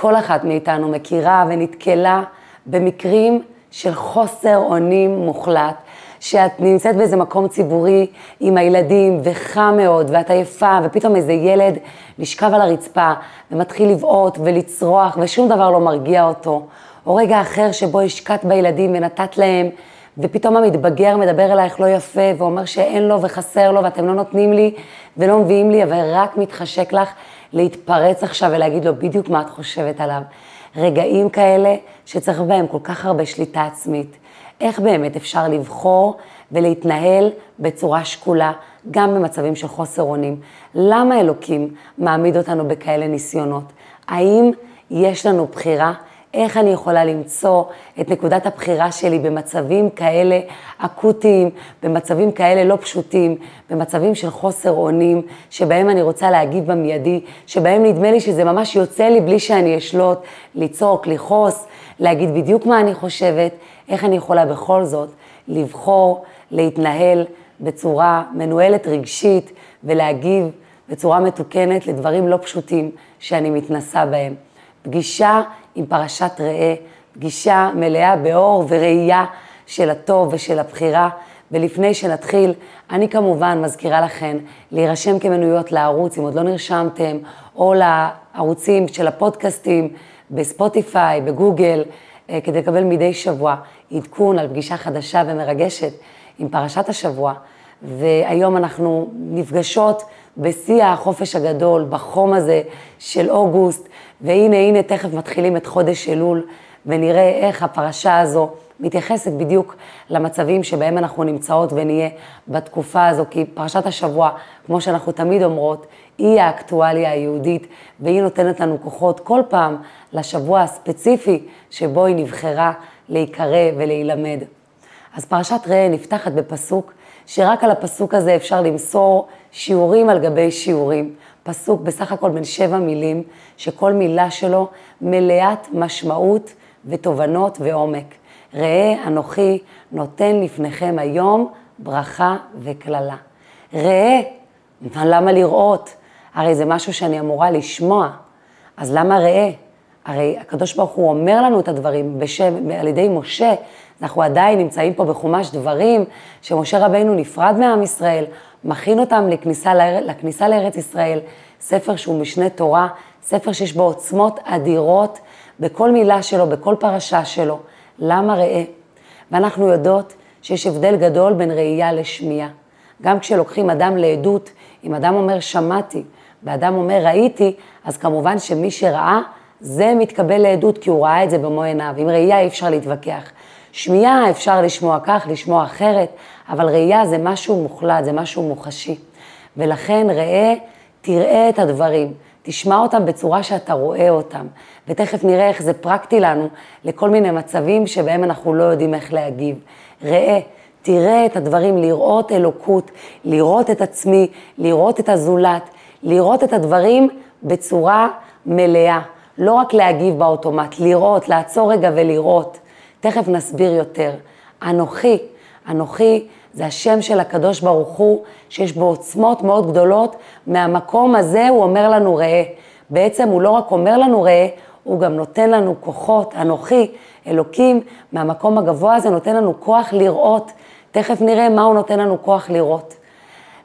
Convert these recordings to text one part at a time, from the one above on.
כל אחת מאיתנו מכירה ונתקלה במקרים של חוסר אונים מוחלט, שאת נמצאת באיזה מקום ציבורי עם הילדים וחם מאוד ואת עייפה ופתאום איזה ילד נשכב על הרצפה ומתחיל לבעוט ולצרוח ושום דבר לא מרגיע אותו, או רגע אחר שבו השקעת בילדים ונתת להם ופתאום המתבגר מדבר אלייך לא יפה ואומר שאין לו וחסר לו ואתם לא נותנים לי ולא מביאים לי, אבל רק מתחשק לך להתפרץ עכשיו ולהגיד לו בדיוק מה את חושבת עליו. רגעים כאלה שצריך בהם כל כך הרבה שליטה עצמית. איך באמת אפשר לבחור ולהתנהל בצורה שקולה, גם במצבים של חוסר אונים? למה אלוקים מעמיד אותנו בכאלה ניסיונות? האם יש לנו בחירה? איך אני יכולה למצוא את נקודת הבחירה שלי במצבים כאלה אקוטיים, במצבים כאלה לא פשוטים, במצבים של חוסר אונים, שבהם אני רוצה להגיב במיידי, שבהם נדמה לי שזה ממש יוצא לי בלי שאני אשלוט, לצעוק, לכעוס, להגיד בדיוק מה אני חושבת, איך אני יכולה בכל זאת לבחור, להתנהל בצורה מנוהלת רגשית ולהגיב בצורה מתוקנת לדברים לא פשוטים שאני מתנסה בהם. פגישה עם פרשת ראה, פגישה מלאה באור וראייה של הטוב ושל הבחירה. ולפני שנתחיל, אני כמובן מזכירה לכן להירשם כמנויות לערוץ, אם עוד לא נרשמתם, או לערוצים של הפודקאסטים בספוטיפיי, בגוגל, אה, כדי לקבל מדי שבוע עדכון על פגישה חדשה ומרגשת עם פרשת השבוע. והיום אנחנו נפגשות בשיא החופש הגדול, בחום הזה של אוגוסט, והנה, הנה, תכף מתחילים את חודש אלול, ונראה איך הפרשה הזו מתייחסת בדיוק למצבים שבהם אנחנו נמצאות ונהיה בתקופה הזו, כי פרשת השבוע, כמו שאנחנו תמיד אומרות, היא האקטואליה היהודית, והיא נותנת לנו כוחות כל פעם לשבוע הספציפי שבו היא נבחרה להיקרא ולהילמד. אז פרשת ראה נפתחת בפסוק, שרק על הפסוק הזה אפשר למסור שיעורים על גבי שיעורים. פסוק בסך הכל בן שבע מילים, שכל מילה שלו מלאת משמעות ותובנות ועומק. ראה אנוכי נותן לפניכם היום ברכה וקללה. ראה, למה לראות? הרי זה משהו שאני אמורה לשמוע, אז למה ראה? הרי הקדוש ברוך הוא אומר לנו את הדברים בשם, על ידי משה, אנחנו עדיין נמצאים פה בחומש דברים, שמשה רבינו נפרד מעם ישראל, מכין אותם לכניסה, לכניסה לארץ ישראל, ספר שהוא משנה תורה, ספר שיש בו עוצמות אדירות בכל מילה שלו, בכל פרשה שלו. למה ראה? ואנחנו יודעות שיש הבדל גדול בין ראייה לשמיעה. גם כשלוקחים אדם לעדות, אם אדם אומר שמעתי ואדם אומר ראיתי, אז כמובן שמי שראה, זה מתקבל לעדות כי הוא ראה את זה במו עיניו. עם ראייה אי אפשר להתווכח. שמיעה אפשר לשמוע כך, לשמוע אחרת, אבל ראייה זה משהו מוחלט, זה משהו מוחשי. ולכן ראה, תראה את הדברים, תשמע אותם בצורה שאתה רואה אותם, ותכף נראה איך זה פרקטי לנו לכל מיני מצבים שבהם אנחנו לא יודעים איך להגיב. ראה, תראה את הדברים, לראות אלוקות, לראות את עצמי, לראות את הזולת, לראות את הדברים בצורה מלאה. לא רק להגיב באוטומט, לראות, לעצור רגע ולראות. תכף נסביר יותר. אנוכי, אנוכי זה השם של הקדוש ברוך הוא, שיש בו עוצמות מאוד גדולות. מהמקום הזה הוא אומר לנו ראה. בעצם הוא לא רק אומר לנו ראה, הוא גם נותן לנו כוחות. אנוכי, אלוקים, מהמקום הגבוה הזה נותן לנו כוח לראות. תכף נראה מה הוא נותן לנו כוח לראות.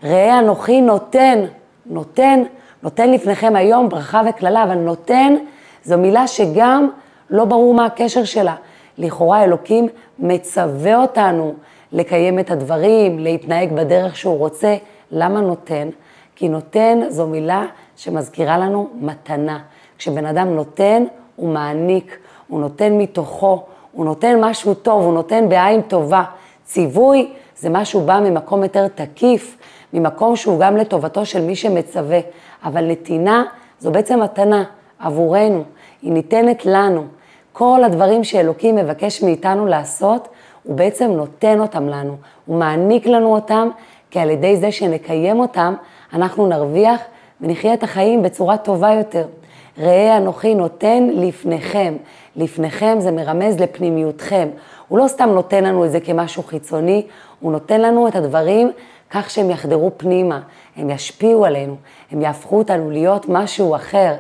ראה אנוכי נותן, נותן, נותן לפניכם היום ברכה וקללה, אבל נותן זו מילה שגם לא ברור מה הקשר שלה. לכאורה אלוקים מצווה אותנו לקיים את הדברים, להתנהג בדרך שהוא רוצה. למה נותן? כי נותן זו מילה שמזכירה לנו מתנה. כשבן אדם נותן, הוא מעניק, הוא נותן מתוכו, הוא נותן משהו טוב, הוא נותן בעין טובה. ציווי זה משהו בא ממקום יותר תקיף, ממקום שהוא גם לטובתו של מי שמצווה, אבל נתינה זו בעצם מתנה עבורנו, היא ניתנת לנו. כל הדברים שאלוקים מבקש מאיתנו לעשות, הוא בעצם נותן אותם לנו, הוא מעניק לנו אותם, כי על ידי זה שנקיים אותם, אנחנו נרוויח ונחיה את החיים בצורה טובה יותר. ראה אנוכי נותן לפניכם, לפניכם זה מרמז לפנימיותכם. הוא לא סתם נותן לנו את זה כמשהו חיצוני, הוא נותן לנו את הדברים כך שהם יחדרו פנימה, הם ישפיעו עלינו, הם יהפכו אותנו להיות משהו אחר.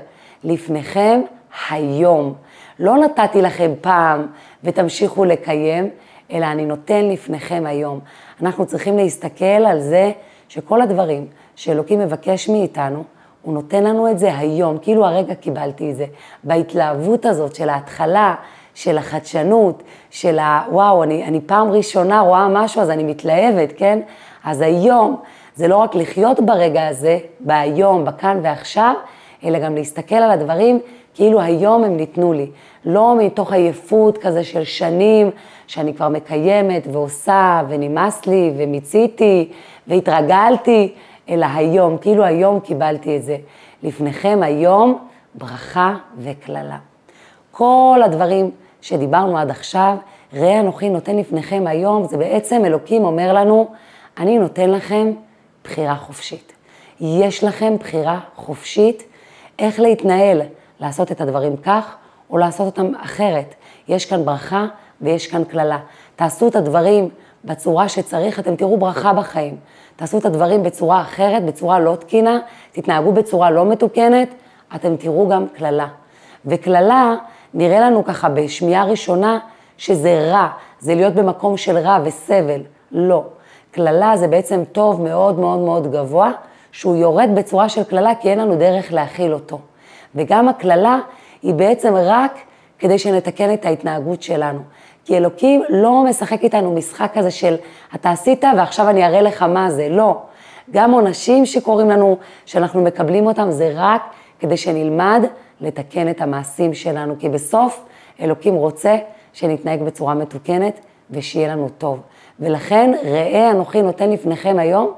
לפניכם היום. לא נתתי לכם פעם ותמשיכו לקיים, אלא אני נותן לפניכם היום. אנחנו צריכים להסתכל על זה שכל הדברים שאלוקים מבקש מאיתנו, הוא נותן לנו את זה היום, כאילו הרגע קיבלתי את זה. בהתלהבות הזאת של ההתחלה, של החדשנות, של ה... וואו, אני, אני פעם ראשונה רואה משהו, אז אני מתלהבת, כן? אז היום זה לא רק לחיות ברגע הזה, בהיום, בכאן ועכשיו, אלא גם להסתכל על הדברים כאילו היום הם ניתנו לי. לא מתוך עייפות כזה של שנים, שאני כבר מקיימת ועושה, ונמאס לי, ומיציתי, והתרגלתי, אלא היום, כאילו היום קיבלתי את זה. לפניכם היום ברכה וקללה. כל הדברים שדיברנו עד עכשיו, ראה אנוכי נותן לפניכם היום, זה בעצם אלוקים אומר לנו, אני נותן לכם בחירה חופשית. יש לכם בחירה חופשית איך להתנהל, לעשות את הדברים כך או לעשות אותם אחרת. יש כאן ברכה ויש כאן קללה. תעשו את הדברים בצורה שצריך, אתם תראו ברכה בחיים. תעשו את הדברים בצורה אחרת, בצורה לא תקינה, תתנהגו בצורה לא מתוקנת, אתם תראו גם קללה. וקללה, נראה לנו ככה בשמיעה ראשונה שזה רע, זה להיות במקום של רע וסבל. לא. קללה זה בעצם טוב מאוד מאוד מאוד גבוה, שהוא יורד בצורה של קללה כי אין לנו דרך להכיל אותו. וגם הקללה היא בעצם רק כדי שנתקן את ההתנהגות שלנו. כי אלוקים לא משחק איתנו משחק כזה של אתה עשית ועכשיו אני אראה לך מה זה, לא. גם עונשים שקורים לנו, שאנחנו מקבלים אותם, זה רק כדי שנלמד לתקן את המעשים שלנו, כי בסוף אלוקים רוצה שנתנהג בצורה מתוקנת ושיהיה לנו טוב. ולכן ראה אנוכי נותן לפניכם היום,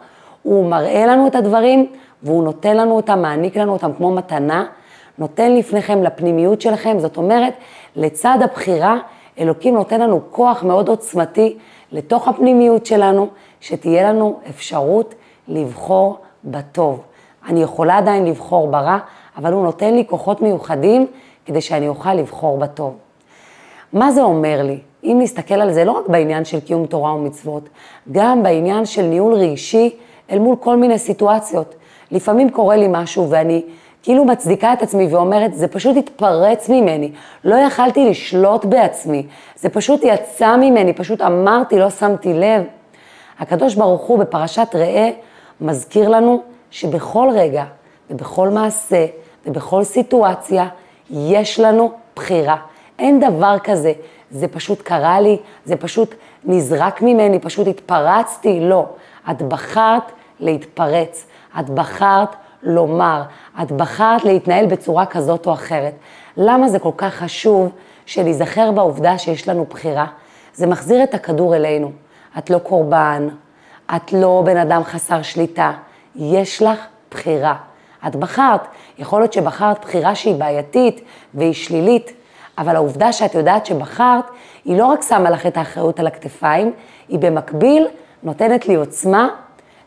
הוא מראה לנו את הדברים והוא נותן לנו אותם, מעניק לנו אותם כמו מתנה, נותן לפניכם לפנימיות שלכם, זאת אומרת, לצד הבחירה, אלוקים נותן לנו כוח מאוד עוצמתי לתוך הפנימיות שלנו, שתהיה לנו אפשרות לבחור בטוב. אני יכולה עדיין לבחור ברע, אבל הוא נותן לי כוחות מיוחדים כדי שאני אוכל לבחור בטוב. מה זה אומר לי? אם נסתכל על זה לא רק בעניין של קיום תורה ומצוות, גם בעניין של ניהול רגשי אל מול כל מיני סיטואציות. לפעמים קורה לי משהו ואני כאילו מצדיקה את עצמי ואומרת, זה פשוט התפרץ ממני, לא יכלתי לשלוט בעצמי, זה פשוט יצא ממני, פשוט אמרתי, לא שמתי לב. הקדוש ברוך הוא בפרשת ראה מזכיר לנו שבכל רגע ובכל מעשה ובכל סיטואציה יש לנו בחירה. אין דבר כזה, זה פשוט קרה לי, זה פשוט נזרק ממני, פשוט התפרצתי, לא. את בחרת להתפרץ, את בחרת לומר, את בחרת להתנהל בצורה כזאת או אחרת. למה זה כל כך חשוב שלהיזכר בעובדה שיש לנו בחירה? זה מחזיר את הכדור אלינו. את לא קורבן, את לא בן אדם חסר שליטה, יש לך בחירה. את בחרת, יכול להיות שבחרת בחירה שהיא בעייתית והיא שלילית, אבל העובדה שאת יודעת שבחרת, היא לא רק שמה לך את האחריות על הכתפיים, היא במקביל נותנת לי עוצמה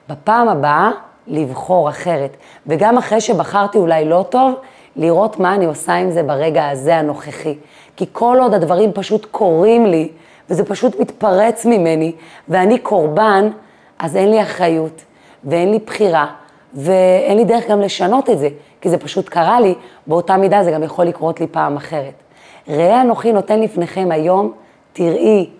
בפעם הבאה לבחור אחרת. וגם אחרי שבחרתי אולי לא טוב, לראות מה אני עושה עם זה ברגע הזה הנוכחי. כי כל עוד הדברים פשוט קורים לי, וזה פשוט מתפרץ ממני, ואני קורבן, אז אין לי אחריות, ואין לי בחירה, ואין לי דרך גם לשנות את זה, כי זה פשוט קרה לי, באותה מידה זה גם יכול לקרות לי פעם אחרת. ראה אנוכי נותן לפניכם היום, תראי,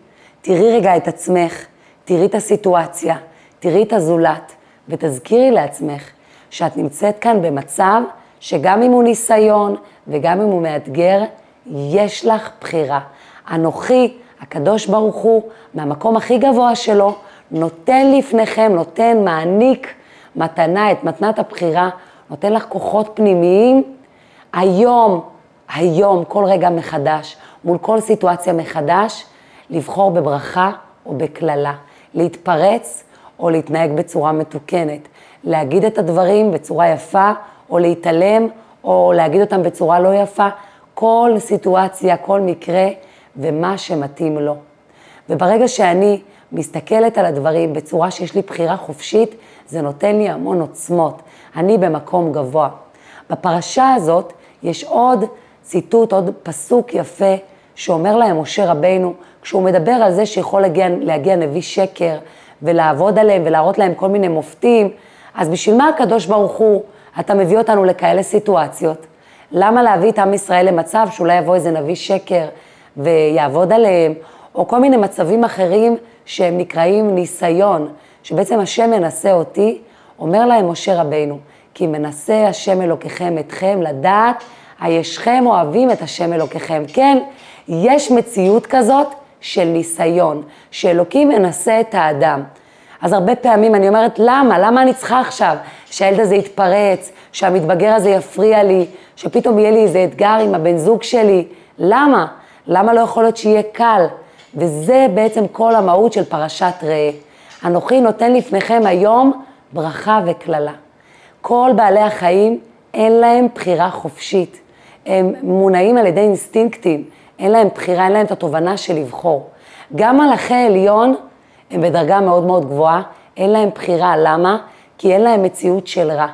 תראי רגע את עצמך, תראי את הסיטואציה, תראי את הזולת, ותזכירי לעצמך שאת נמצאת כאן במצב שגם אם הוא ניסיון וגם אם הוא מאתגר, יש לך בחירה. אנוכי, הקדוש ברוך הוא, מהמקום הכי גבוה שלו, נותן לפניכם, נותן, מעניק מתנה, את מתנת הבחירה, נותן לך כוחות פנימיים. היום, היום, כל רגע מחדש, מול כל סיטואציה מחדש, לבחור בברכה או בקללה, להתפרץ או להתנהג בצורה מתוקנת, להגיד את הדברים בצורה יפה, או להתעלם, או להגיד אותם בצורה לא יפה, כל סיטואציה, כל מקרה, ומה שמתאים לו. וברגע שאני מסתכלת על הדברים בצורה שיש לי בחירה חופשית, זה נותן לי המון עוצמות. אני במקום גבוה. בפרשה הזאת יש עוד ציטוט, עוד פסוק יפה, שאומר להם משה רבינו, כשהוא מדבר על זה שיכול להגיע, להגיע נביא שקר, ולעבוד עליהם ולהראות להם כל מיני מופתים, אז בשביל מה הקדוש ברוך הוא, אתה מביא אותנו לכאלה סיטואציות? למה להביא את עם ישראל למצב שאולי יבוא איזה נביא שקר ויעבוד עליהם, או כל מיני מצבים אחרים שהם נקראים ניסיון, שבעצם השם מנסה אותי, אומר להם משה רבינו, כי מנסה השם אלוקיכם אתכם לדעת הישכם אוהבים את השם אלוקיכם. כן, יש מציאות כזאת של ניסיון, שאלוקים מנסה את האדם. אז הרבה פעמים אני אומרת, למה? למה אני צריכה עכשיו שהילד הזה יתפרץ, שהמתבגר הזה יפריע לי, שפתאום יהיה לי איזה אתגר עם הבן זוג שלי? למה? למה לא יכול להיות שיהיה קל? וזה בעצם כל המהות של פרשת ראה. אנוכי נותן לפניכם היום ברכה וקללה. כל בעלי החיים אין להם בחירה חופשית. הם מונעים על ידי אינסטינקטים, אין להם בחירה, אין להם את התובנה של לבחור. גם מלאכי עליון הם בדרגה מאוד מאוד גבוהה, אין להם בחירה. למה? כי אין להם מציאות של רע.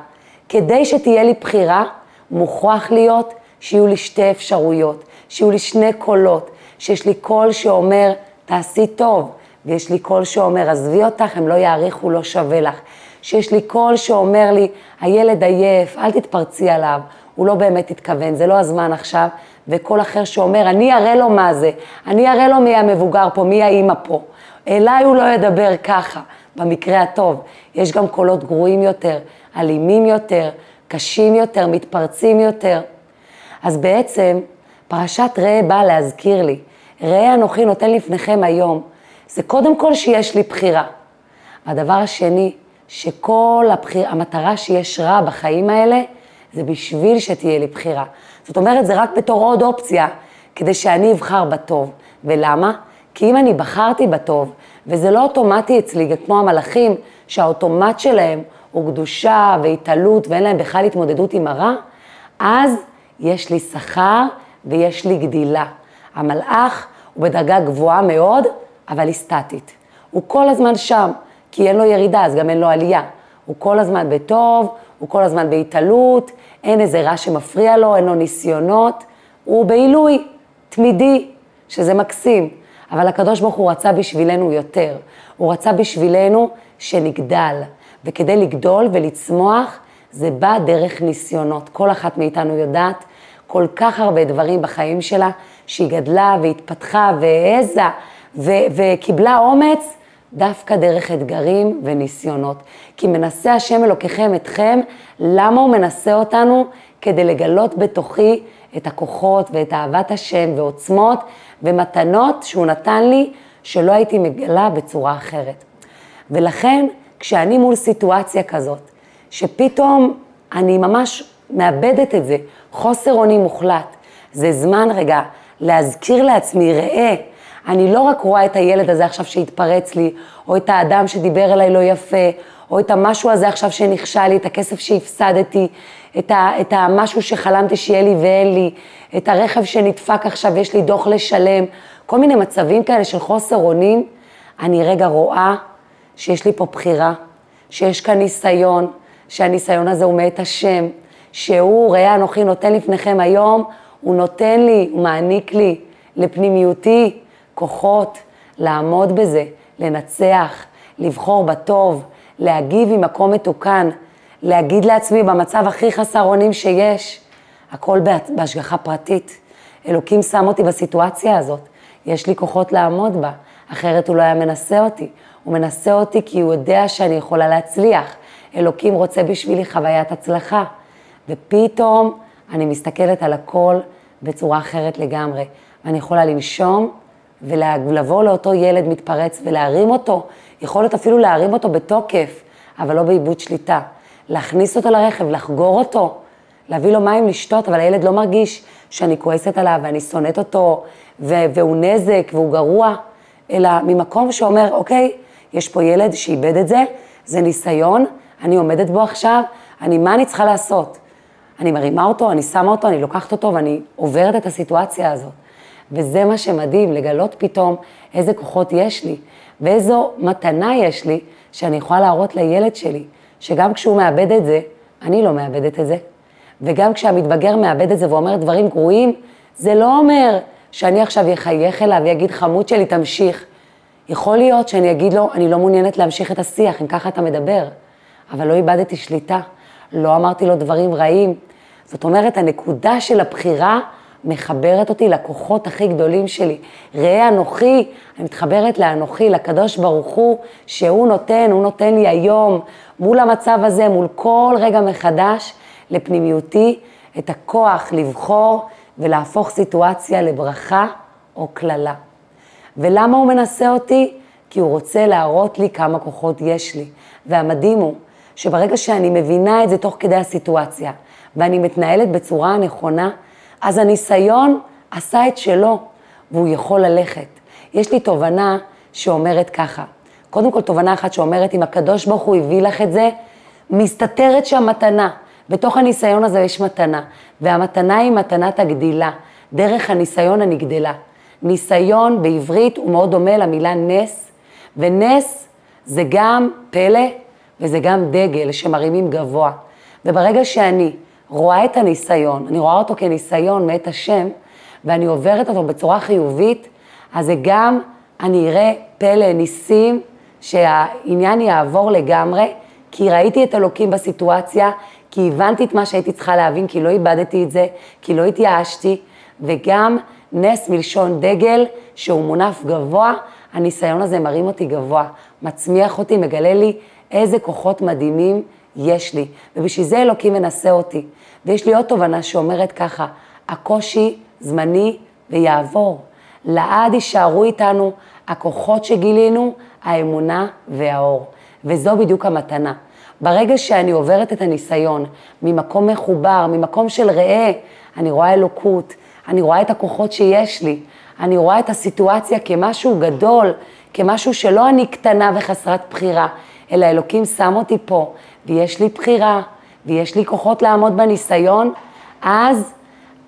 כדי שתהיה לי בחירה, מוכרח להיות שיהיו לי שתי אפשרויות, שיהיו לי שני קולות, שיש לי קול שאומר, תעשי טוב, ויש לי קול שאומר, עזבי אותך, הם לא יעריכו, לא שווה לך. שיש לי קול שאומר לי, הילד עייף, אל תתפרצי עליו, הוא לא באמת התכוון, זה לא הזמן עכשיו, וקול אחר שאומר, אני אראה לו מה זה, אני אראה לו מי המבוגר פה, מי האימא פה. אליי הוא לא ידבר ככה, במקרה הטוב. יש גם קולות גרועים יותר, אלימים יותר, קשים יותר, מתפרצים יותר. אז בעצם, פרשת ראה באה להזכיר לי, ראה אנוכי נותן לפניכם היום, זה קודם כל שיש לי בחירה. הדבר השני, שכל הבחיר, המטרה שיש רע בחיים האלה, זה בשביל שתהיה לי בחירה. זאת אומרת, זה רק בתור עוד אופציה, כדי שאני אבחר בטוב. ולמה? כי אם אני בחרתי בטוב, וזה לא אוטומטי אצלי, כמו המלאכים, שהאוטומט שלהם הוא קדושה והתעלות ואין להם בכלל התמודדות עם הרע, אז יש לי שכר ויש לי גדילה. המלאך הוא בדרגה גבוהה מאוד, אבל היא סטטית. הוא כל הזמן שם, כי אין לו ירידה, אז גם אין לו עלייה. הוא כל הזמן בטוב, הוא כל הזמן בהתעלות, אין איזה רע שמפריע לו, אין לו ניסיונות, הוא בעילוי תמידי, שזה מקסים. אבל הקדוש ברוך הוא רצה בשבילנו יותר. הוא רצה בשבילנו שנגדל. וכדי לגדול ולצמוח, זה בא דרך ניסיונות. כל אחת מאיתנו יודעת כל כך הרבה דברים בחיים שלה, שהיא גדלה והתפתחה והעזה וקיבלה אומץ דווקא דרך אתגרים וניסיונות. כי מנסה השם אלוקיכם אתכם, למה הוא מנסה אותנו? כדי לגלות בתוכי את הכוחות ואת אהבת השם ועוצמות ומתנות שהוא נתן לי, שלא הייתי מגלה בצורה אחרת. ולכן, כשאני מול סיטואציה כזאת, שפתאום אני ממש מאבדת את זה, חוסר אונים מוחלט, זה זמן רגע להזכיר לעצמי, ראה, אני לא רק רואה את הילד הזה עכשיו שהתפרץ לי, או את האדם שדיבר אליי לא יפה, או את המשהו הזה עכשיו שנכשל לי, את הכסף שהפסדתי, את, ה, את המשהו שחלמתי שיהיה לי ואין לי, את הרכב שנדפק עכשיו, יש לי דוח לשלם, כל מיני מצבים כאלה של חוסר אונים, אני רגע רואה שיש לי פה בחירה, שיש כאן ניסיון, שהניסיון הזה הוא מאת השם, שהוא, ראה אנוכי נותן לפניכם היום, הוא נותן לי, הוא מעניק לי לפנימיותי כוחות לעמוד בזה, לנצח, לבחור בטוב, להגיב ממקום מתוקן, להגיד לעצמי במצב הכי חסר אונים שיש, הכל בהשגחה פרטית. אלוקים שם אותי בסיטואציה הזאת, יש לי כוחות לעמוד בה, אחרת הוא לא היה מנסה אותי. הוא מנסה אותי כי הוא יודע שאני יכולה להצליח. אלוקים רוצה בשבילי חוויית הצלחה. ופתאום אני מסתכלת על הכל בצורה אחרת לגמרי. ואני יכולה לנשום ולבוא לאותו ילד מתפרץ ולהרים אותו, יכול להיות אפילו להרים אותו בתוקף, אבל לא באיבוד שליטה. להכניס אותו לרכב, לחגור אותו, להביא לו מים לשתות, אבל הילד לא מרגיש שאני כועסת עליו ואני שונאת אותו, והוא נזק והוא גרוע, אלא ממקום שאומר, אוקיי, יש פה ילד שאיבד את זה, זה ניסיון, אני עומדת בו עכשיו, אני, מה אני צריכה לעשות? אני מרימה אותו, אני שמה אותו, אני לוקחת אותו ואני עוברת את הסיטואציה הזאת. וזה מה שמדהים, לגלות פתאום איזה כוחות יש לי, ואיזו מתנה יש לי, שאני יכולה להראות לילד שלי, שגם כשהוא מאבד את זה, אני לא מאבדת את זה. וגם כשהמתבגר מאבד את זה ואומר דברים גרועים, זה לא אומר שאני עכשיו אחייך אליו ויגיד, חמוד שלי, תמשיך. יכול להיות שאני אגיד לו, אני לא מעוניינת להמשיך את השיח, אם ככה אתה מדבר. אבל לא איבדתי שליטה, לא אמרתי לו דברים רעים. זאת אומרת, הנקודה של הבחירה מחברת אותי לכוחות הכי גדולים שלי. ראה אנוכי, אני מתחברת לאנוכי, לקדוש ברוך הוא, שהוא נותן, הוא נותן לי היום, מול המצב הזה, מול כל רגע מחדש, לפנימיותי, את הכוח לבחור ולהפוך סיטואציה לברכה או קללה. ולמה הוא מנסה אותי? כי הוא רוצה להראות לי כמה כוחות יש לי. והמדהים הוא שברגע שאני מבינה את זה תוך כדי הסיטואציה, ואני מתנהלת בצורה הנכונה, אז הניסיון עשה את שלו, והוא יכול ללכת. יש לי תובנה שאומרת ככה, קודם כל תובנה אחת שאומרת, אם הקדוש ברוך הוא הביא לך את זה, מסתתרת שם מתנה. בתוך הניסיון הזה יש מתנה, והמתנה היא מתנת הגדילה, דרך הניסיון הנגדלה. ניסיון בעברית הוא מאוד דומה למילה נס, ונס זה גם פלא וזה גם דגל שמרימים גבוה. וברגע שאני רואה את הניסיון, אני רואה אותו כניסיון מאת השם, ואני עוברת אותו בצורה חיובית, אז זה גם, אני אראה פלא, ניסים, שהעניין יעבור לגמרי, כי ראיתי את אלוקים בסיטואציה, כי הבנתי את מה שהייתי צריכה להבין, כי לא איבדתי את זה, כי לא התייאשתי, וגם נס מלשון דגל, שהוא מונף גבוה, הניסיון הזה מרים אותי גבוה, מצמיח אותי, מגלה לי איזה כוחות מדהימים יש לי, ובשביל זה אלוקים מנסה אותי. ויש לי עוד תובנה שאומרת ככה, הקושי זמני ויעבור. לעד יישארו איתנו הכוחות שגילינו, האמונה והאור. וזו בדיוק המתנה. ברגע שאני עוברת את הניסיון ממקום מחובר, ממקום של ראה, אני רואה אלוקות, אני רואה את הכוחות שיש לי, אני רואה את הסיטואציה כמשהו גדול, כמשהו שלא אני קטנה וחסרת בחירה, אלא אלוקים שם אותי פה, ויש לי בחירה, ויש לי כוחות לעמוד בניסיון, אז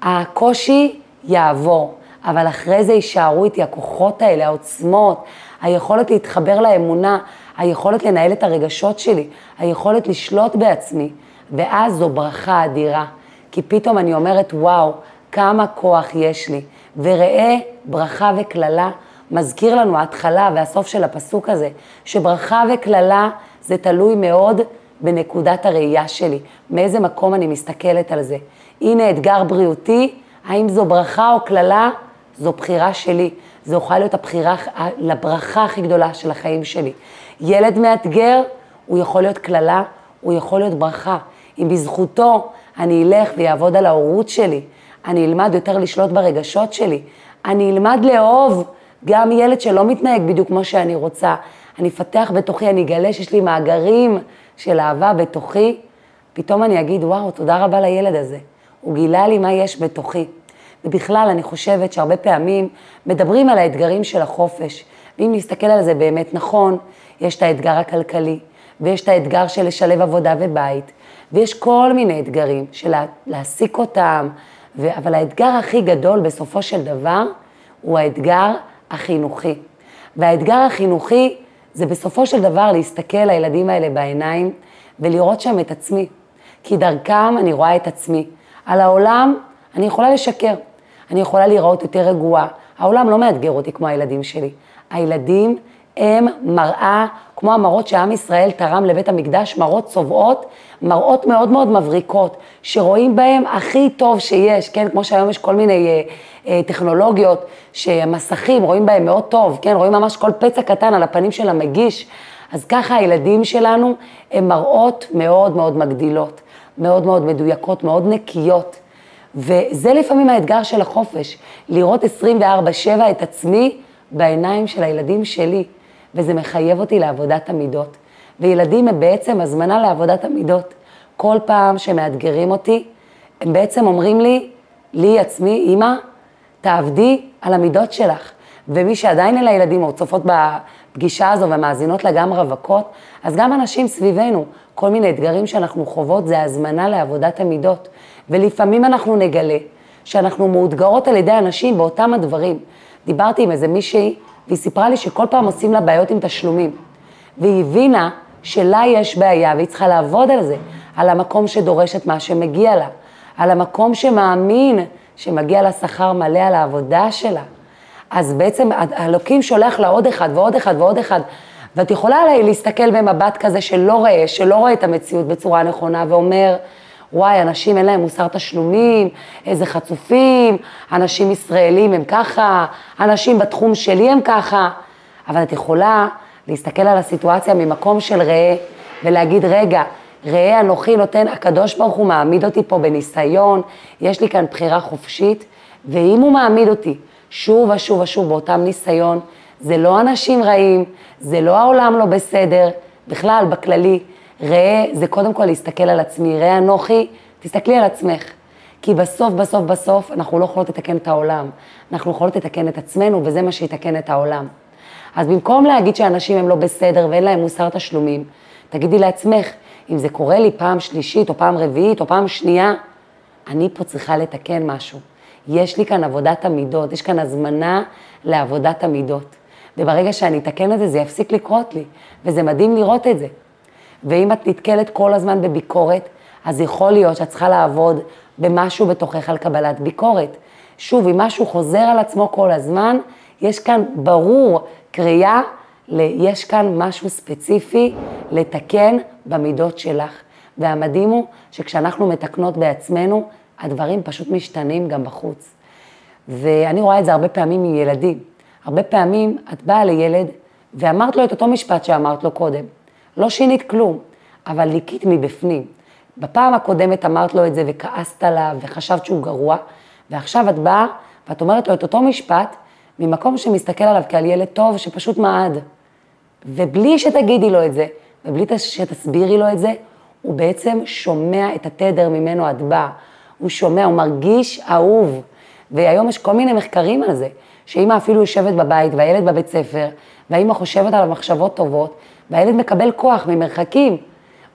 הקושי יעבור. אבל אחרי זה יישארו איתי הכוחות האלה, העוצמות, היכולת להתחבר לאמונה, היכולת לנהל את הרגשות שלי, היכולת לשלוט בעצמי, ואז זו ברכה אדירה. כי פתאום אני אומרת, וואו, כמה כוח יש לי. וראה ברכה וקללה מזכיר לנו ההתחלה והסוף של הפסוק הזה, שברכה וקללה זה תלוי מאוד בנקודת הראייה שלי, מאיזה מקום אני מסתכלת על זה. הנה אתגר בריאותי, האם זו ברכה או קללה? זו בחירה שלי. זו יכולה להיות הבחירה, לברכה הכי גדולה של החיים שלי. ילד מאתגר, הוא יכול להיות קללה, הוא יכול להיות ברכה. אם בזכותו אני אלך ויעבוד על ההורות שלי, אני אלמד יותר לשלוט ברגשות שלי, אני אלמד לאהוב גם ילד שלא מתנהג בדיוק כמו שאני רוצה. אני אפתח בתוכי, אני אגלה שיש לי מאגרים של אהבה בתוכי, פתאום אני אגיד, וואו, תודה רבה לילד הזה. הוא גילה לי מה יש בתוכי. ובכלל, אני חושבת שהרבה פעמים מדברים על האתגרים של החופש. ואם נסתכל על זה באמת נכון, יש את האתגר הכלכלי, ויש את האתגר של לשלב עבודה ובית, ויש כל מיני אתגרים של להעסיק אותם, ו... אבל האתגר הכי גדול בסופו של דבר הוא האתגר החינוכי. והאתגר החינוכי זה בסופו של דבר להסתכל לילדים האלה בעיניים ולראות שם את עצמי. כי דרכם אני רואה את עצמי. על העולם אני יכולה לשקר, אני יכולה להיראות יותר רגועה. העולם לא מאתגר אותי כמו הילדים שלי. הילדים הם מראה, כמו המראות שעם ישראל תרם לבית המקדש, מראות צובעות, מראות מאוד מאוד מבריקות, שרואים בהם הכי טוב שיש, כן? כמו שהיום יש כל מיני אה, אה, טכנולוגיות, שמסכים, רואים בהם מאוד טוב, כן? רואים ממש כל פצע קטן על הפנים של המגיש. אז ככה הילדים שלנו הם מראות מאוד מאוד מגדילות, מאוד מאוד מדויקות, מאוד נקיות. וזה לפעמים האתגר של החופש, לראות 24-7 את עצמי בעיניים של הילדים שלי. וזה מחייב אותי לעבודת המידות. וילדים הם בעצם הזמנה לעבודת המידות. כל פעם שמאתגרים אותי, הם בעצם אומרים לי, לי עצמי, אמא, תעבדי על המידות שלך. ומי שעדיין אין לה ילדים או צופות בפגישה הזו ומאזינות לה גם רווקות, אז גם אנשים סביבנו, כל מיני אתגרים שאנחנו חוות, זה הזמנה לעבודת המידות. ולפעמים אנחנו נגלה שאנחנו מאותגרות על ידי אנשים באותם הדברים. דיברתי עם איזה מישהי והיא סיפרה לי שכל פעם עושים לה בעיות עם תשלומים. והיא הבינה שלה יש בעיה והיא צריכה לעבוד על זה, על המקום שדורש את מה שמגיע לה, על המקום שמאמין שמגיע לה שכר מלא על העבודה שלה. אז בעצם אלוקים שולח לה עוד אחד ועוד אחד ועוד אחד, ואת יכולה להסתכל במבט כזה שלא רואה, שלא רואה את המציאות בצורה נכונה ואומר, וואי, אנשים אין להם מוסר תשלומים, איזה חצופים, אנשים ישראלים הם ככה, אנשים בתחום שלי הם ככה, אבל את יכולה להסתכל על הסיטואציה ממקום של ראה ולהגיד, רגע, ראה אנוכי נותן, הקדוש ברוך הוא מעמיד אותי פה בניסיון, יש לי כאן בחירה חופשית, ואם הוא מעמיד אותי שוב ושוב ושוב באותם ניסיון, זה לא אנשים רעים, זה לא העולם לא בסדר, בכלל, בכללי, ראה, זה קודם כל להסתכל על עצמי, ראה אנוכי, תסתכלי על עצמך. כי בסוף, בסוף, בסוף, אנחנו לא יכולות לתקן את העולם. אנחנו יכולות לתקן את עצמנו, וזה מה שיתקן את העולם. אז במקום להגיד שאנשים הם לא בסדר ואין להם מוסר תשלומים, תגידי לעצמך, אם זה קורה לי פעם שלישית, או פעם רביעית, או פעם שנייה, אני פה צריכה לתקן משהו. יש לי כאן עבודת המידות, יש כאן הזמנה לעבודת המידות. וברגע שאני אתקן את זה, זה יפסיק לקרות לי, וזה מדהים לראות את זה. ואם את נתקלת כל הזמן בביקורת, אז יכול להיות שאת צריכה לעבוד במשהו בתוכך על קבלת ביקורת. שוב, אם משהו חוזר על עצמו כל הזמן, יש כאן ברור קריאה, יש כאן משהו ספציפי לתקן במידות שלך. והמדהים הוא שכשאנחנו מתקנות בעצמנו, הדברים פשוט משתנים גם בחוץ. ואני רואה את זה הרבה פעמים עם ילדים. הרבה פעמים את באה לילד ואמרת לו את אותו משפט שאמרת לו קודם. לא שינית כלום, אבל ליקית מבפנים. בפעם הקודמת אמרת לו את זה וכעסת עליו וחשבת שהוא גרוע, ועכשיו את באה ואת אומרת לו את אותו משפט ממקום שמסתכל עליו כעל ילד טוב שפשוט מעד. ובלי שתגידי לו את זה, ובלי שתסבירי לו את זה, הוא בעצם שומע את התדר ממנו את באה. הוא שומע, הוא מרגיש אהוב. והיום יש כל מיני מחקרים על זה, שאימא אפילו יושבת בבית והילד בבית ספר, והאימא חושבת עליו מחשבות טובות, והילד מקבל כוח ממרחקים,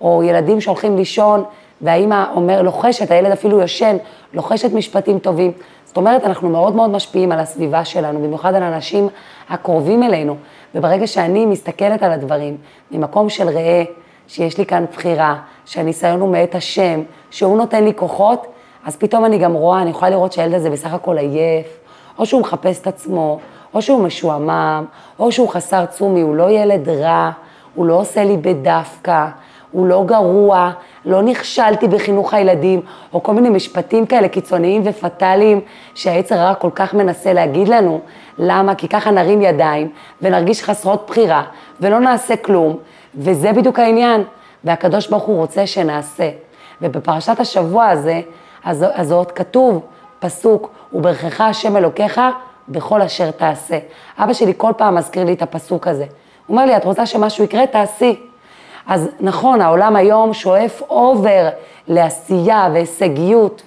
או ילדים שהולכים לישון, והאימא אומר, לוחשת, הילד אפילו יושן, לוחשת משפטים טובים. זאת אומרת, אנחנו מאוד מאוד משפיעים על הסביבה שלנו, במיוחד על האנשים הקרובים אלינו. וברגע שאני מסתכלת על הדברים ממקום של ראה, שיש לי כאן בחירה, שהניסיון הוא מאת השם, שהוא נותן לי כוחות, אז פתאום אני גם רואה, אני יכולה לראות שהילד הזה בסך הכל עייף, או שהוא מחפש את עצמו, או שהוא משועמם, או שהוא חסר צומי, הוא לא ילד רע, הוא לא עושה לי בדווקא, הוא לא גרוע, לא נכשלתי בחינוך הילדים, או כל מיני משפטים כאלה קיצוניים ופטאליים שהיצר הרע כל כך מנסה להגיד לנו. למה? כי ככה נרים ידיים ונרגיש חסרות בחירה ולא נעשה כלום, וזה בדיוק העניין. והקדוש ברוך הוא רוצה שנעשה. ובפרשת השבוע הזה, עוד כתוב, פסוק, וברכך השם אלוקיך בכל אשר תעשה. אבא שלי כל פעם מזכיר לי את הפסוק הזה. הוא אומר לי, את רוצה שמשהו יקרה? תעשי. אז נכון, העולם היום שואף אובר לעשייה והישגיות.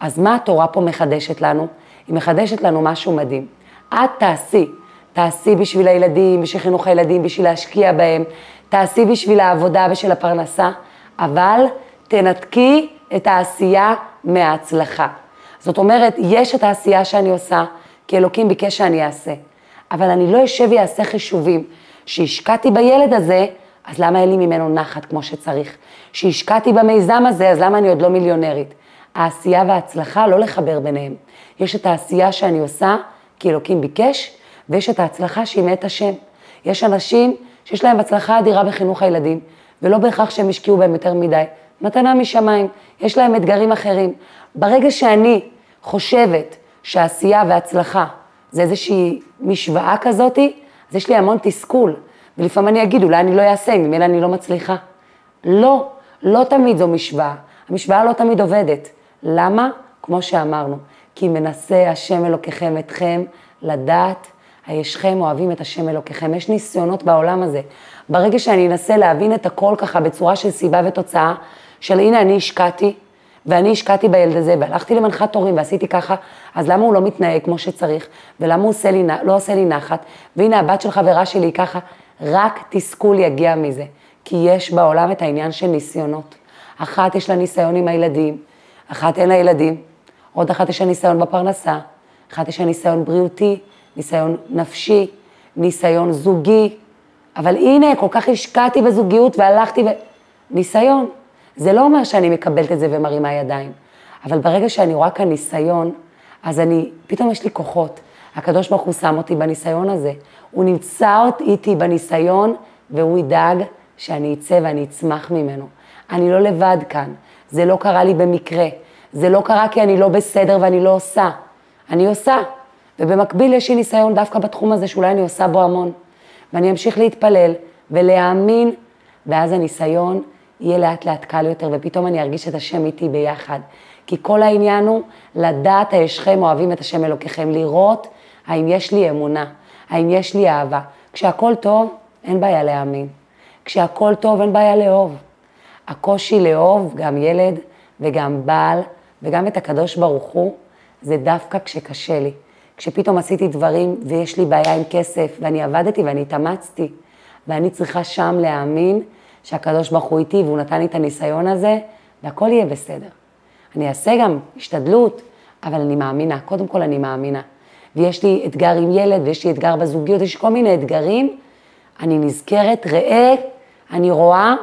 אז מה התורה פה מחדשת לנו? היא מחדשת לנו משהו מדהים. את תעשי, תעשי בשביל הילדים, בשביל חינוך הילדים, בשביל להשקיע בהם, תעשי בשביל העבודה ושל הפרנסה, אבל תנתקי את העשייה מההצלחה. זאת אומרת, יש את העשייה שאני עושה, כי אלוקים ביקש שאני אעשה, אבל אני לא אשב ואעשה חישובים. שהשקעתי בילד הזה, אז למה אין לי ממנו נחת כמו שצריך? שהשקעתי במיזם הזה, אז למה אני עוד לא מיליונרית? העשייה וההצלחה, לא לחבר ביניהם. יש את העשייה שאני עושה, כי אלוקים ביקש, ויש את ההצלחה שהיא מאת השם. יש אנשים שיש להם הצלחה אדירה בחינוך הילדים, ולא בהכרח שהם השקיעו בהם יותר מדי. מתנה משמיים, יש להם אתגרים אחרים. ברגע שאני חושבת שעשייה והצלחה זה איזושהי משוואה כזאתי, אז יש לי המון תסכול. ולפעמים אני אגיד, אולי אני לא אעשה, אם ממילא אני לא מצליחה. לא, לא תמיד זו משוואה. המשוואה לא תמיד עובדת. למה? כמו שאמרנו, כי מנסה השם אלוקיכם אתכם לדעת הישכם אוהבים את השם אלוקיכם. יש ניסיונות בעולם הזה. ברגע שאני אנסה להבין את הכל ככה בצורה של סיבה ותוצאה, של הנה אני השקעתי, ואני השקעתי בילד הזה, והלכתי למנחת הורים ועשיתי ככה, אז למה הוא לא מתנהג כמו שצריך, ולמה הוא עושה לי, לא עושה לי נחת, והנה הבת של חברה שלי ככה, רק תסכול יגיע מזה, כי יש בעולם את העניין של ניסיונות. אחת יש לה ניסיון עם הילדים, אחת אין לה ילדים, עוד אחת יש לה ניסיון בפרנסה, אחת יש לה ניסיון בריאותי, ניסיון נפשי, ניסיון זוגי, אבל הנה, כל כך השקעתי בזוגיות והלכתי ו... ניסיון. זה לא אומר שאני מקבלת את זה ומרימה ידיים, אבל ברגע שאני רואה כאן ניסיון, אז אני, פתאום יש לי כוחות. הקדוש ברוך הוא שם אותי בניסיון הזה. הוא נמצא איתי בניסיון, והוא ידאג שאני אצא ואני אצמח ממנו. אני לא לבד כאן. זה לא קרה לי במקרה, זה לא קרה כי אני לא בסדר ואני לא עושה. אני עושה, ובמקביל יש לי ניסיון דווקא בתחום הזה שאולי אני עושה בו המון. ואני אמשיך להתפלל ולהאמין, ואז הניסיון יהיה לאט לאט קל יותר, ופתאום אני ארגיש את השם איתי ביחד. כי כל העניין הוא לדעת הישכם אוהבים את השם אלוקיכם, לראות האם יש לי אמונה, האם יש לי אהבה. כשהכול טוב, אין בעיה להאמין. כשהכול טוב, אין בעיה לאהוב. הקושי לאהוב גם ילד וגם בעל וגם את הקדוש ברוך הוא, זה דווקא כשקשה לי. כשפתאום עשיתי דברים ויש לי בעיה עם כסף, ואני עבדתי ואני התאמצתי, ואני צריכה שם להאמין שהקדוש ברוך הוא איתי והוא נתן לי את הניסיון הזה, והכל יהיה בסדר. אני אעשה גם השתדלות, אבל אני מאמינה, קודם כל אני מאמינה. ויש לי אתגר עם ילד, ויש לי אתגר בזוגיות, יש כל מיני אתגרים, אני נזכרת, ראה, אני רואה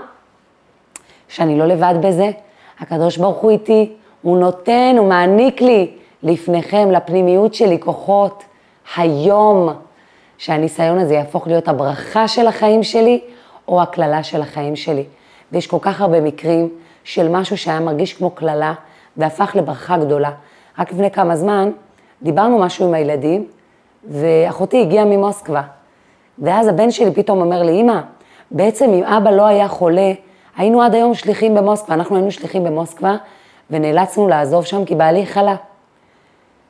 שאני לא לבד בזה, הקדוש ברוך הוא איתי, הוא נותן, הוא מעניק לי לפניכם, לפנימיות שלי, כוחות, היום, שהניסיון הזה יהפוך להיות הברכה של החיים שלי, או הקללה של החיים שלי. ויש כל כך הרבה מקרים של משהו שהיה מרגיש כמו קללה, והפך לברכה גדולה. רק לפני כמה זמן דיברנו משהו עם הילדים, ואחותי הגיעה ממוסקבה. ואז הבן שלי פתאום אומר לי, אמא, בעצם אם אבא לא היה חולה, היינו עד היום שליחים במוסקבה, אנחנו היינו שליחים במוסקבה, ונאלצנו לעזוב שם כי בעלי חלה.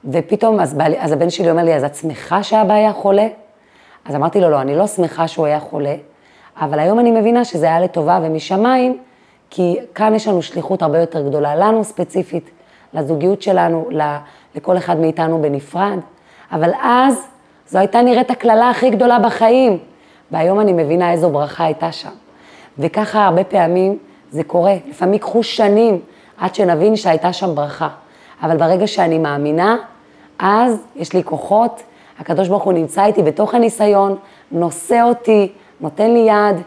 ופתאום, אז, בעלי, אז הבן שלי אומר לי, אז את שמחה שאבא היה חולה? אז אמרתי לו, לא, אני לא שמחה שהוא היה חולה, אבל היום אני מבינה שזה היה לטובה ומשמיים, כי כאן יש לנו שליחות הרבה יותר גדולה, לנו ספציפית, לזוגיות שלנו, לכל אחד מאיתנו בנפרד, אבל אז זו הייתה נראית הקללה הכי גדולה בחיים, והיום אני מבינה איזו ברכה הייתה שם. וככה הרבה פעמים זה קורה, לפעמים ייקחו שנים עד שנבין שהייתה שם ברכה, אבל ברגע שאני מאמינה, אז יש לי כוחות, הקדוש ברוך הוא נמצא איתי בתוך הניסיון, נושא אותי, נותן לי יד,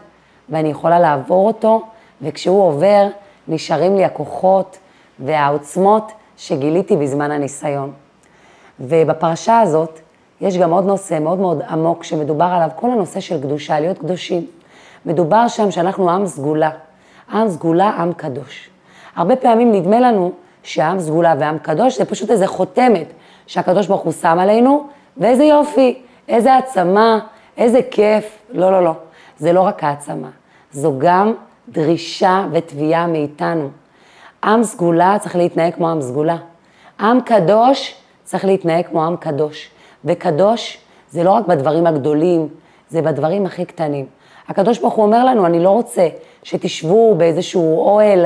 ואני יכולה לעבור אותו, וכשהוא עובר, נשארים לי הכוחות והעוצמות שגיליתי בזמן הניסיון. ובפרשה הזאת, יש גם עוד נושא מאוד מאוד עמוק שמדובר עליו, כל הנושא של קדושה, להיות קדושים. מדובר שם שאנחנו עם סגולה, עם סגולה, עם קדוש. הרבה פעמים נדמה לנו שעם סגולה ועם קדוש זה פשוט איזה חותמת שהקדוש ברוך הוא שם עלינו, ואיזה יופי, איזה העצמה, איזה כיף. לא, לא, לא. זה לא רק העצמה, זו גם דרישה ותביעה מאיתנו. עם סגולה צריך להתנהג כמו עם סגולה. עם קדוש צריך להתנהג כמו עם קדוש. וקדוש זה לא רק בדברים הגדולים, זה בדברים הכי קטנים. הקדוש ברוך הוא אומר לנו, אני לא רוצה שתשבו באיזשהו אוהל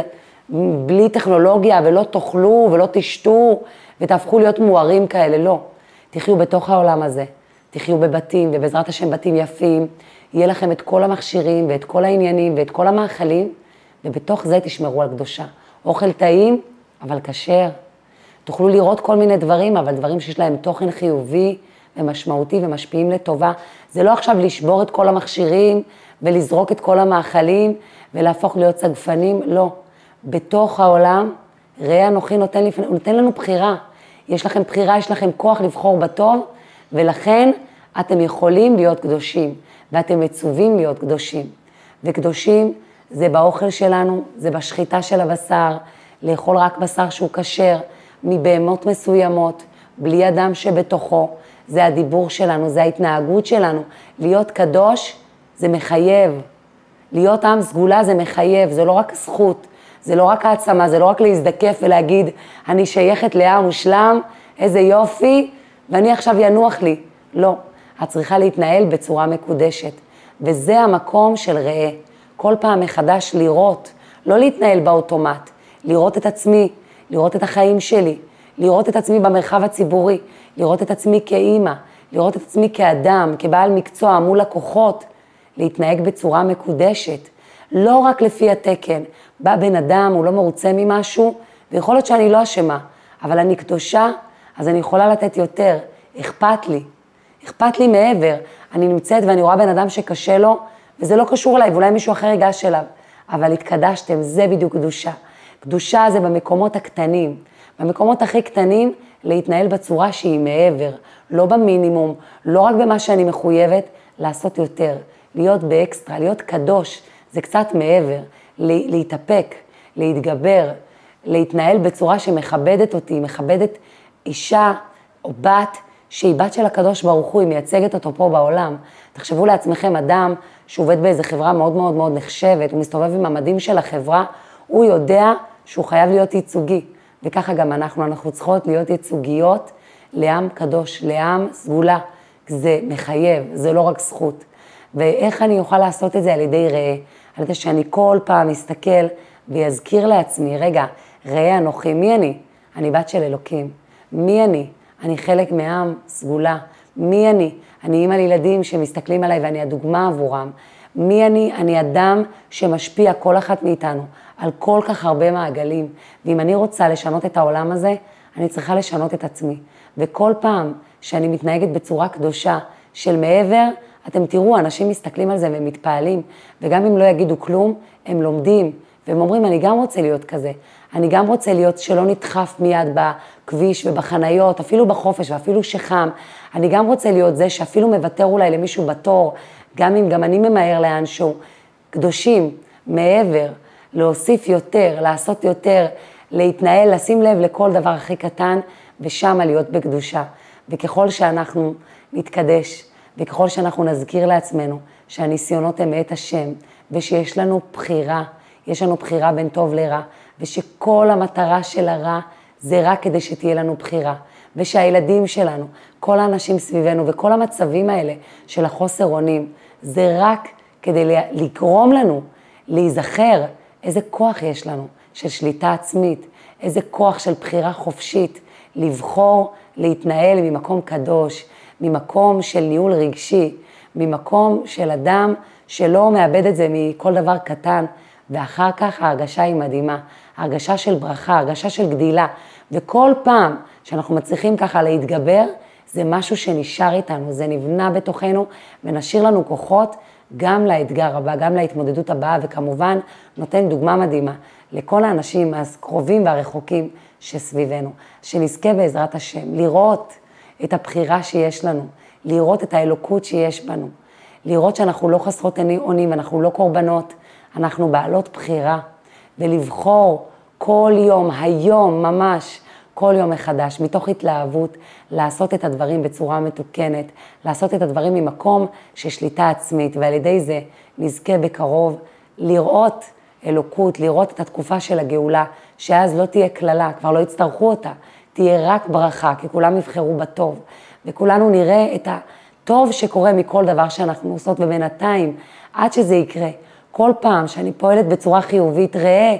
בלי טכנולוגיה ולא תאכלו ולא תשתו ותהפכו להיות מוארים כאלה, לא. תחיו בתוך העולם הזה, תחיו בבתים, ובעזרת השם בתים יפים, יהיה לכם את כל המכשירים ואת כל העניינים ואת כל המאכלים, ובתוך זה תשמרו על קדושה. אוכל טעים, אבל כשר. תוכלו לראות כל מיני דברים, אבל דברים שיש להם תוכן חיובי ומשמעותי ומשפיעים לטובה. זה לא עכשיו לשבור את כל המכשירים ולזרוק את כל המאכלים ולהפוך להיות צגפנים, לא. בתוך העולם, ראה אנוכי נותן, לפני, נותן לנו בחירה. יש לכם בחירה, יש לכם כוח לבחור בטוב, ולכן אתם יכולים להיות קדושים, ואתם מצווים להיות קדושים. וקדושים זה באוכל שלנו, זה בשחיטה של הבשר, לאכול רק בשר שהוא כשר, מבהמות מסוימות, בלי אדם שבתוכו. זה הדיבור שלנו, זה ההתנהגות שלנו. להיות קדוש זה מחייב. להיות עם סגולה זה מחייב, זה לא רק זכות, זה לא רק העצמה, זה לא רק להזדקף ולהגיד, אני שייכת לעם מושלם, איזה יופי, ואני עכשיו ינוח לי. לא, את צריכה להתנהל בצורה מקודשת. וזה המקום של ראה. כל פעם מחדש לראות, לא להתנהל באוטומט, לראות את עצמי, לראות את החיים שלי, לראות את עצמי במרחב הציבורי, לראות את עצמי כאימא, לראות את עצמי כאדם, כבעל מקצוע מול לקוחות, להתנהג בצורה מקודשת, לא רק לפי התקן. בא בן אדם, הוא לא מרוצה ממשהו, ויכול להיות שאני לא אשמה, אבל אני קדושה, אז אני יכולה לתת יותר, אכפת לי. אכפת לי מעבר. אני נמצאת ואני רואה בן אדם שקשה לו, וזה לא קשור אליי, ואולי מישהו אחר ייגש אליו, אבל התקדשתם, זה בדיוק קדושה. קדושה זה במקומות הקטנים. במקומות הכי קטנים, להתנהל בצורה שהיא מעבר, לא במינימום, לא רק במה שאני מחויבת, לעשות יותר, להיות באקסטרה, להיות קדוש, זה קצת מעבר, להתאפק, להתגבר, להתנהל בצורה שמכבדת אותי, מכבדת אישה או בת שהיא בת של הקדוש ברוך הוא, היא מייצגת אותו פה בעולם. תחשבו לעצמכם, אדם שעובד באיזה חברה מאוד מאוד מאוד נחשבת, הוא מסתובב עם המדים של החברה, הוא יודע שהוא חייב להיות ייצוגי. וככה גם אנחנו, אנחנו צריכות להיות ייצוגיות לעם קדוש, לעם סגולה. זה מחייב, זה לא רק זכות. ואיך אני אוכל לעשות את זה על ידי ראה? על ידי שאני כל פעם אסתכל ואזכיר לעצמי, רגע, ראה אנוכי, מי אני? אני בת של אלוקים. מי אני? אני חלק מעם סגולה. מי אני? אני אימא לילדים שמסתכלים עליי ואני הדוגמה עבורם. מי אני? אני אדם שמשפיע, כל אחת מאיתנו, על כל כך הרבה מעגלים. ואם אני רוצה לשנות את העולם הזה, אני צריכה לשנות את עצמי. וכל פעם שאני מתנהגת בצורה קדושה של מעבר, אתם תראו, אנשים מסתכלים על זה והם מתפעלים, וגם אם לא יגידו כלום, הם לומדים, והם אומרים, אני גם רוצה להיות כזה. אני גם רוצה להיות שלא נדחף מיד בכביש ובחניות, אפילו בחופש ואפילו שחם. אני גם רוצה להיות זה שאפילו מוותר אולי למישהו בתור, גם אם גם אני ממהר לאנשהו. קדושים, מעבר, להוסיף יותר, לעשות יותר, להתנהל, לשים לב לכל דבר הכי קטן, ושמה להיות בקדושה. וככל שאנחנו נתקדש, וככל שאנחנו נזכיר לעצמנו שהניסיונות הם מאת השם, ושיש לנו בחירה, יש לנו בחירה בין טוב לרע, ושכל המטרה של הרע זה רק כדי שתהיה לנו בחירה, ושהילדים שלנו, כל האנשים סביבנו וכל המצבים האלה של החוסר אונים, זה רק כדי לגרום לנו להיזכר איזה כוח יש לנו של שליטה עצמית, איזה כוח של בחירה חופשית, לבחור להתנהל ממקום קדוש, ממקום של ניהול רגשי, ממקום של אדם שלא מאבד את זה מכל דבר קטן, ואחר כך ההרגשה היא מדהימה, הרגשה של ברכה, הרגשה של גדילה, וכל פעם שאנחנו מצליחים ככה להתגבר, זה משהו שנשאר איתנו, זה נבנה בתוכנו, ונשאיר לנו כוחות גם לאתגר הבא, גם להתמודדות הבאה, וכמובן נותן דוגמה מדהימה לכל האנשים הקרובים והרחוקים שסביבנו, שנזכה בעזרת השם לראות את הבחירה שיש לנו, לראות את האלוקות שיש בנו, לראות שאנחנו לא חסרות אונים, אנחנו לא קורבנות, אנחנו בעלות בחירה, ולבחור כל יום, היום ממש, כל יום מחדש, מתוך התלהבות, לעשות את הדברים בצורה מתוקנת, לעשות את הדברים ממקום של שליטה עצמית, ועל ידי זה נזכה בקרוב לראות אלוקות, לראות את התקופה של הגאולה, שאז לא תהיה קללה, כבר לא יצטרכו אותה, תהיה רק ברכה, כי כולם יבחרו בטוב, וכולנו נראה את הטוב שקורה מכל דבר שאנחנו עושות, ובינתיים, עד שזה יקרה, כל פעם שאני פועלת בצורה חיובית, ראה,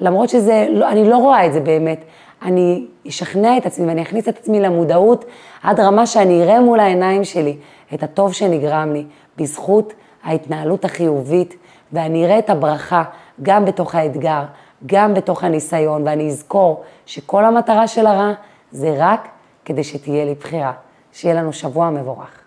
למרות שזה, לא, אני לא רואה את זה באמת, אני אשכנע את עצמי ואני אכניס את עצמי למודעות עד רמה שאני אראה מול העיניים שלי את הטוב שנגרם לי בזכות ההתנהלות החיובית, ואני אראה את הברכה גם בתוך האתגר, גם בתוך הניסיון, ואני אזכור שכל המטרה של הרע זה רק כדי שתהיה לי בחירה. שיהיה לנו שבוע מבורך.